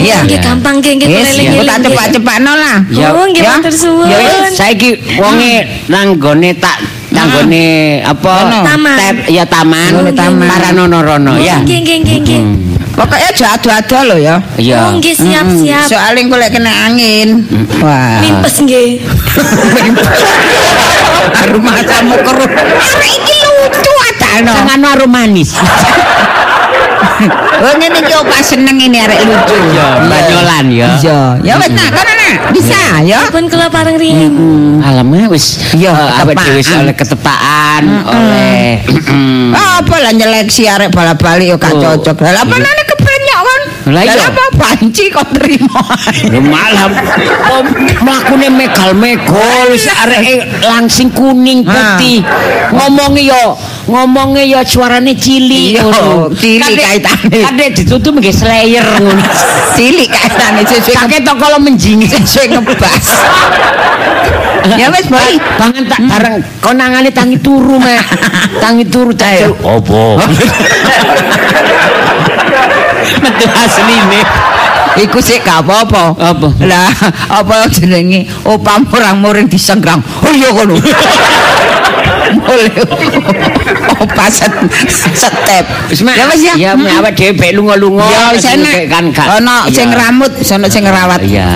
ya Nggih gampang nggih nggih eling-eling, tak nggih. cepat-cepatno lah. Ya. Oh, nggih matur suwun. Ya saiki wonge nang gone tak nang gone apa? Taman. Ya taman. Taman. Paranono rono ya. Nggih nggih nggih nggih. Pokoknya aja ado-ado lho ya. Iya. Oh nggih siap-siap. Soalnya engko lek kena angin. Wah. Mimpes nggih. Rumah kamu keruh. Iki lucu adano. Jangan anu manis. Oh ngene iki opa seneng ini arek lucu. Ya, banyolan ya. Iya. Ya wis nak, kono nak. Bisa ya. Pun kula pareng riyen. Alamak wis Iya, eh, awake dhewe oleh ketepaan, oleh Apa lah nyeleksi arek bala-balik yo gak Oh. cocok. Lah apa nane? Lah iya. apa banci kok terima. Lho malam mlakune megal-megol wis areke langsing kuning putih. Ngomongi yo ngomongi yo suarane cilik Iya, ngono. cilik Kadek- kaitane. Ditutup nggih slayer ngono. Cilik kaitane sesuk Kakek to kalau menjingi. sesuk ngebas. Ya wis, Boy. Bangun tak bareng konangane tangi turu meh. Tangi turu tak opo. Metu asline. Iku sih gak apa-apa. Apa? Lah, apa jenenge? Opa murang-muring disenggrang. Oh iya kono. Boleh. Opa set, step. Ya wis ya. Ya mek awake dhewe lunga-lunga. Ya wis enak. Ono sing Iya. rambut, ono sing ngerawat. Iya.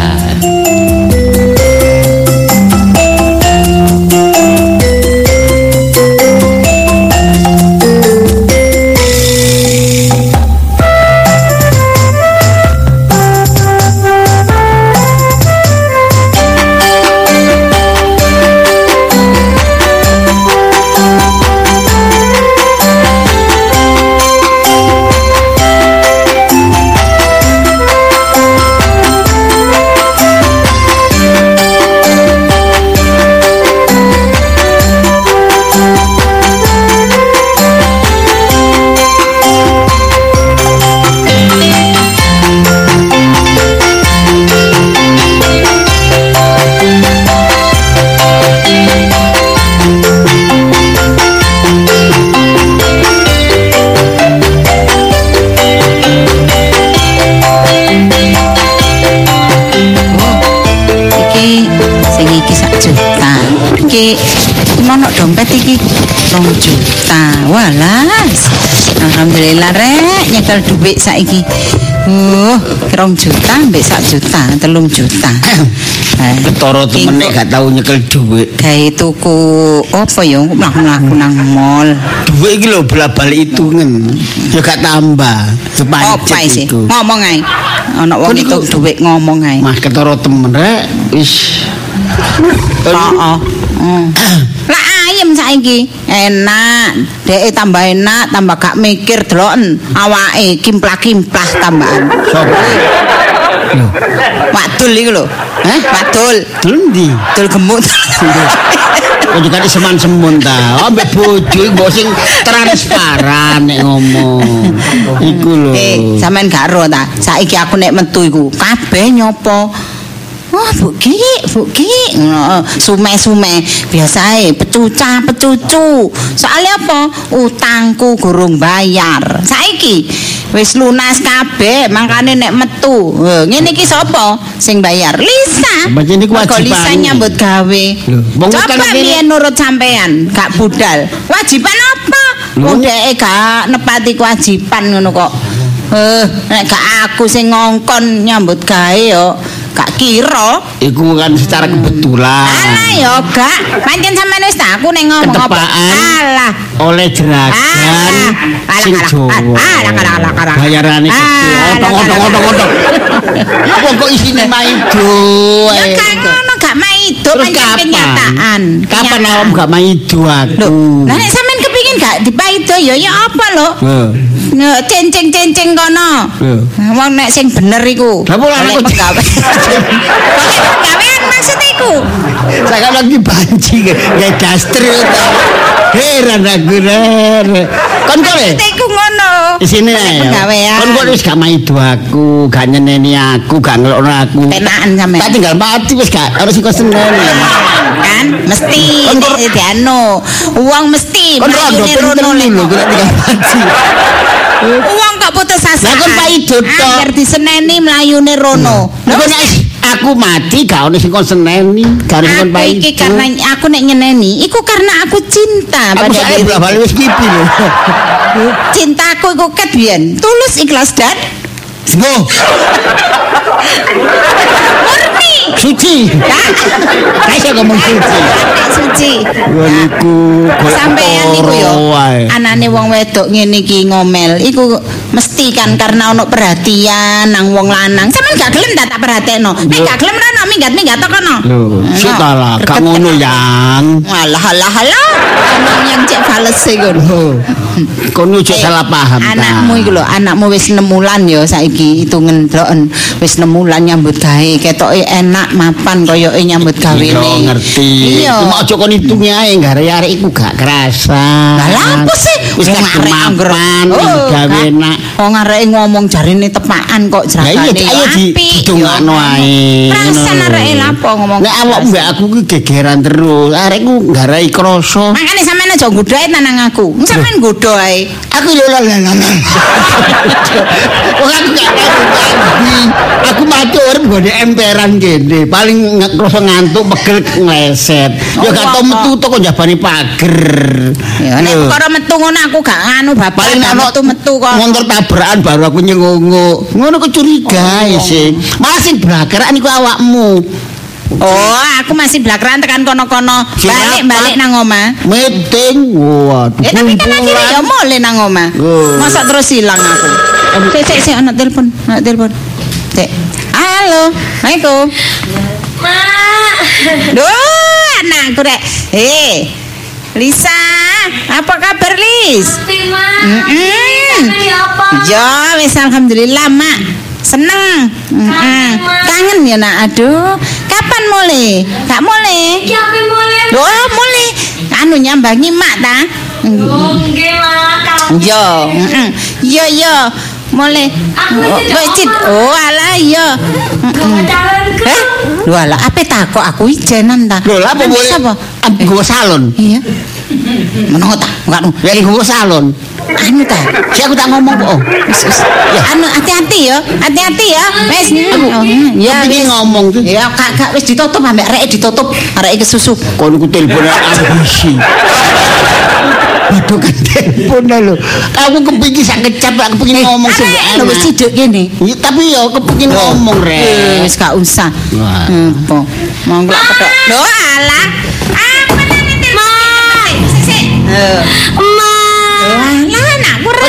Nyekel duit saiki uh rong juta mbek sak juta telung juta Eh, Ketara temen nek gak tau nyekel dhuwit. gawe tuku apa ya mlaku-mlaku nang mall Dhuwit iki lho bola-balik hitungan. Ya gak tambah. apa sih iku. ngomong ae ana wong itu duit ngomong ae Mas ketara temen rek wis Heeh. Hmm. Lah ayem saiki enak, dhek tambah enak, tambah gak mikir deloken awake kimplah-kimplah tambahan. Wadul iku lho. Hah? Wadul. Dendi. Dul gemuk. Ojo kan seman-semun ta. Ambek bojo mbok sing transparan nek ngomong. Iku lho. Eh, sampean gak ro ta? Saiki aku nek metu iku kabeh nyopo. Wah, Bu Ki, Bu Ki. Ngono, Sume-sume biasae pecuca, pecucu. Soalnya apa? Utangku gurung bayar. Saiki wis lunas kabeh, makane nek metu. Ngene iki sapa sing bayar? Lisa. Niku Mergo wajiban. Lisa nyambut gawe. Lho, wong Coba nurut sampean, gak budal. Wajiban apa? Wong dhek gak nepati kewajiban ngono kok. Eh, nek gak aku sing ngongkon nyambut gawe yo, gak kira. Iku kan secara kebetulan. Alah yo gak, pancen sampean wis aku ning ngomong apa? Alah. oleh jeragan sing alah, Jawa. alah, alah, alah, alah. Bayarane gede. Otong otong otong otong. Wong kok isine maido. Ya ae. kan ngono gak maido Terus pancen kapan? kenyataan. Kapan awam gak maido aku? Lho, lah nek sampean kepingin gak dipaido ya ya apa lho? Lho. Nge cenceng-cenceng kono. Wong nek sing bener iku. Lah, pola aku-. Oleh pegawaian maksud iku. Saya lagi banci kayak daster. Heran aku heran. Kon? Maksud iku ngono. Di sini ya. Kon kok wis gak maido aku, gak nyeneni aku, gak ngelokno aku. Penakan sampean. Tak tinggal mati wis gak harus iku seneni. kan mesti nek diano uang mesti Kon rondo rono pinten lho, kok tinggal mati. Uang kok putus asa Lah, kon paido tok. Angger diseneni mlayune rono kok nek aku mati gak ono sing kon seneni, gak ono sing kon Aku paido. iki karena aku nek nyeneni iku karena aku cinta aku pada diri. bolak balik wis kipi lho. Cintaku iku ket biyen tulus ikhlas dan Go, murni. suci. Kayak saya ngomong suci. Suci. Yo niku Sampeyan niku yo anane wong wedok ngene iki ngomel iku mesti kan karena ono perhatian nang wong lanang. Sampeyan gak gelem tak tak perhatekno. Nek gak gelem rono minggat-minggat tok kono. Lho, sik lah, gak ngono yang. Alah alah alah. Emang yang cek fales e ngono. Lho, kono ojo Eh, salah paham ta. Anakmu iku lho, anakmu wis 6 wulan ya saiki hitungan ndeloken. Wis 6 wulan nyambut gawe, ketoke enak mapan koyoke nyambut gawe Iya ngerti. Iya. Cuma ojo kon hitung ae arek iku gak kerasa. Lha apa sih? Wis mapan, Oh, gawe enak. Wong arek ngomong jarine tepakan kok jeragane ayo di didongakno ae. Perasaan Ngono lho. arek lapo ngomong. Nek awak mbak aku ki gegeran terus. Arekku garai krasa. Makane sampean aja nggodhoe nang aku. Sampean nggodho ae. Aku yo la. Wong aku gak mati. Aku mati urip gone emperan kene. Paling nge- krasa ngantuk pegel ngleset. Yo gak tau metu to kok jabane pager. Ya nek perkara metu ngono aku gak nganu bapak paling gak ana metu-metu kok. motor tabrakan baru aku nyengongo. Ngono kok curiga sih. Malah sing blakaran iku awakmu. Oh, aku masih blakran tekan kono-kono. Balik-balik nang omah. Meeting. Waduh. Ya tapi kan akhirnya ya mulai nang omah. Oh. Masa terus hilang aku. Sik sik sik anak telepon, anak telepon. Sik. Halo, Assalamualaikum. Mak. Duh, anakku rek. Hei. Lisa, apa kabar Lis? Tapi mak. Mm-mm. Kangen ya? Ya, wis alhamdulillah, Mak. Seneng. Mm-mm. Mak. Kangen ya, Nak. Aduh, kapan mulai? Gak mulai? Apa mulai? Loh, mulai. Anu nyambangi Mak ta? Oh, nggih, Mak. Yo, heeh. Yo yo. Mulai. Aku Oh, apa. Oh, alah yo. Gawe calonku. Eh? Lho alah, apa takok aku ijenan ta? Lho, apa boleh? Aku gua salon. Iya. Menapa ta? Enggak nu. Ya gua salon. anu ta. Si aku tak ngomong kok. Oh. Wis wis. Anu hati-hati ya. Hati-hati ya. Wis. Oh, Ya wis. ngomong tuh. Ya kak kak wis ditutup ambek arek ditutup. Arek kesusu. Kon ku telepon ambisi. Kan telepon lho. Aku kepengin sak kecap aku kepengin ngomong sing lho wis ciduk kene. Tapi ya kepengin ngomong Eh, rek. Wis gak usah. Apa? Monggo pedok. Lho alah. Apa nang Sik sik.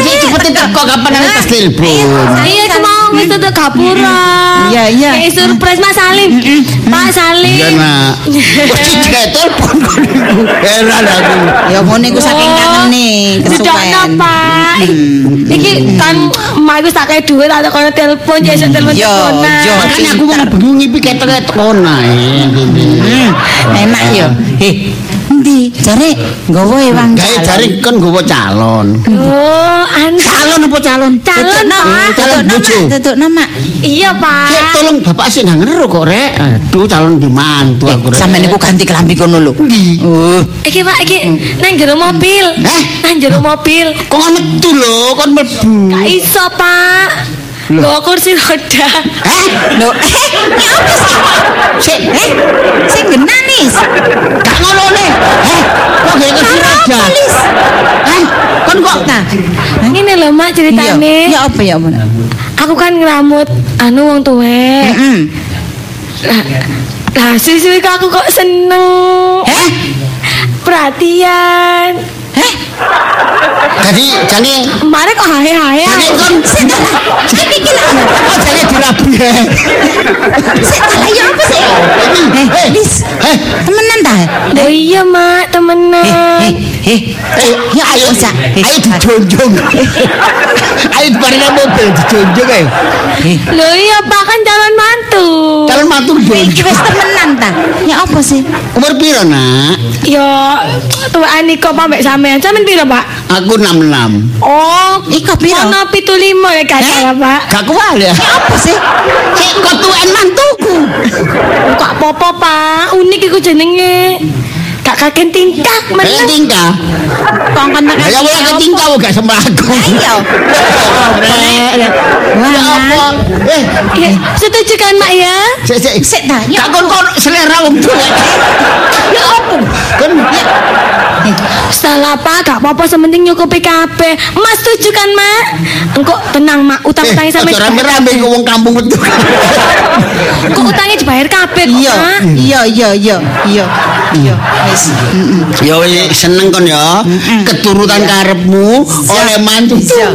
Ma. Alah anakku Kok teko kapan ana tas telepon. Iya, aku mau wis tutup gapura. Iya, iya. Kayak surprise Mas Salim. Pak Salim. Iya nak. Kok sih telepon. Heran aku. Ya ngene iku saking Oh, kangene Tidak kesuwen. Pak. Iki kan mak iku tak kayak duit atau kono telepon ya iso telepon teleponan. yo. Makanya aku mau bingung ngipi ketok-ketok onae. Hmm, enak yo. Heh, endi? Jare nggawa ewang Gawe jare kon nggawa calon. Oh, anu. Calon apa calon? Calon, Pak. Calon bojo. Tutuk nama. Iya, Cek Pak. tolong bapak sih nggak ngeru kok rek. Aduh calon dimantu aku rek. Sampe niku ganti kelambi kono lho. Oh, Iki Pak, iki nang jero mobil. Eh? Nang jero mobil. Kok metu lho, kon mlebu. Gak iso, Pak. Bawa kursi roda. Eh? lho eh, ini apa sih? Sik, Eh, sing genanis. gak ngono ne. Eh, kok gak ke roda? Polis. Eh, kon kok Nah, Ngene lho, Mak, iya. ceritane. Ya apa ya, Bun? Aku kan ngeramut anu wong tuwek. Heeh. Lah, lah siswi aku kok seneng. Eh? Perhatian. Eh, jadi jane Mari kok hae-hae. jane kon sik ta. Sik iki lho. kok jane dirabi. Sik ta lah ya apa sih? Eh, Lis. Eh, Temenan ta? Oh iya, Mak, Eh, temenan. eh, eh. eh, Ya ayo Sa. Eh, ayo dijonjong. Ayo bareng mobil dijonjong ae. Eh, Lho iya, Pak kan calon mantu. Calon mantu iki jonjong. wis temenan ta? Ya apa sih? Umur piro, Nak? Yo, tuwaan kok pambek sampean. Sampean piro, Pak? Aku 66. Oh, Iko piro? Ono 75 ya gak Eh? salah, Pak. Gak kual ya. Apa sih? Cek kok tuan mantuku. Kok apa-apa, Pak? Unik iku jenenge. Gak kaken tingkah, meneng. tingkah. Kongkon tekan. Ya ke tingkah kok gak sembako. Ayo. Ya apa? Eh, Ya, setuju kan, Mak ya? sik sik. Sik ta, ya kon kon selera wong tuwa. Ya apa? Kan Salah Pak, gak apa-apa sementing nyukupi kabeh. Mas setuju kan, Mak? Engkok tenang, Mak. Utang-utangnya sampe Aja rame-rame ke wong kampung itu. Kok utangnya dibayar kabeh Iya, Mak? iya, iya, iya, iya. Iya, wis. Ya wis seneng kon ya. Keturutan karepmu oleh mantu. Iya.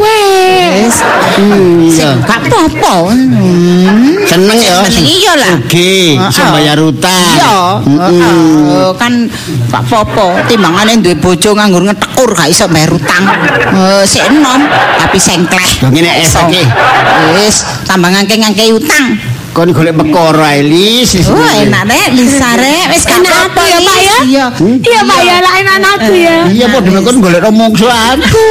gak apa-apa. Hmm. Seneng ya. Iya lah. Oke, iso bayar utang. Iya, kan gak apa-apa. Timbangane duwe bojo nganggur ngetekur gak iso bayar utang. Eh, sik enom tapi sengkleh. Yo ngene es iki. Wis, tambah ngangke-ngangke utang. Kon golek perkara Elis. Oh, enak rek, Lisa rek. Wis Enak aku ya, Pak ya? Iya. Iya, Pak ya, lah enak aku ya. Iya, padha kon golek romongso aku.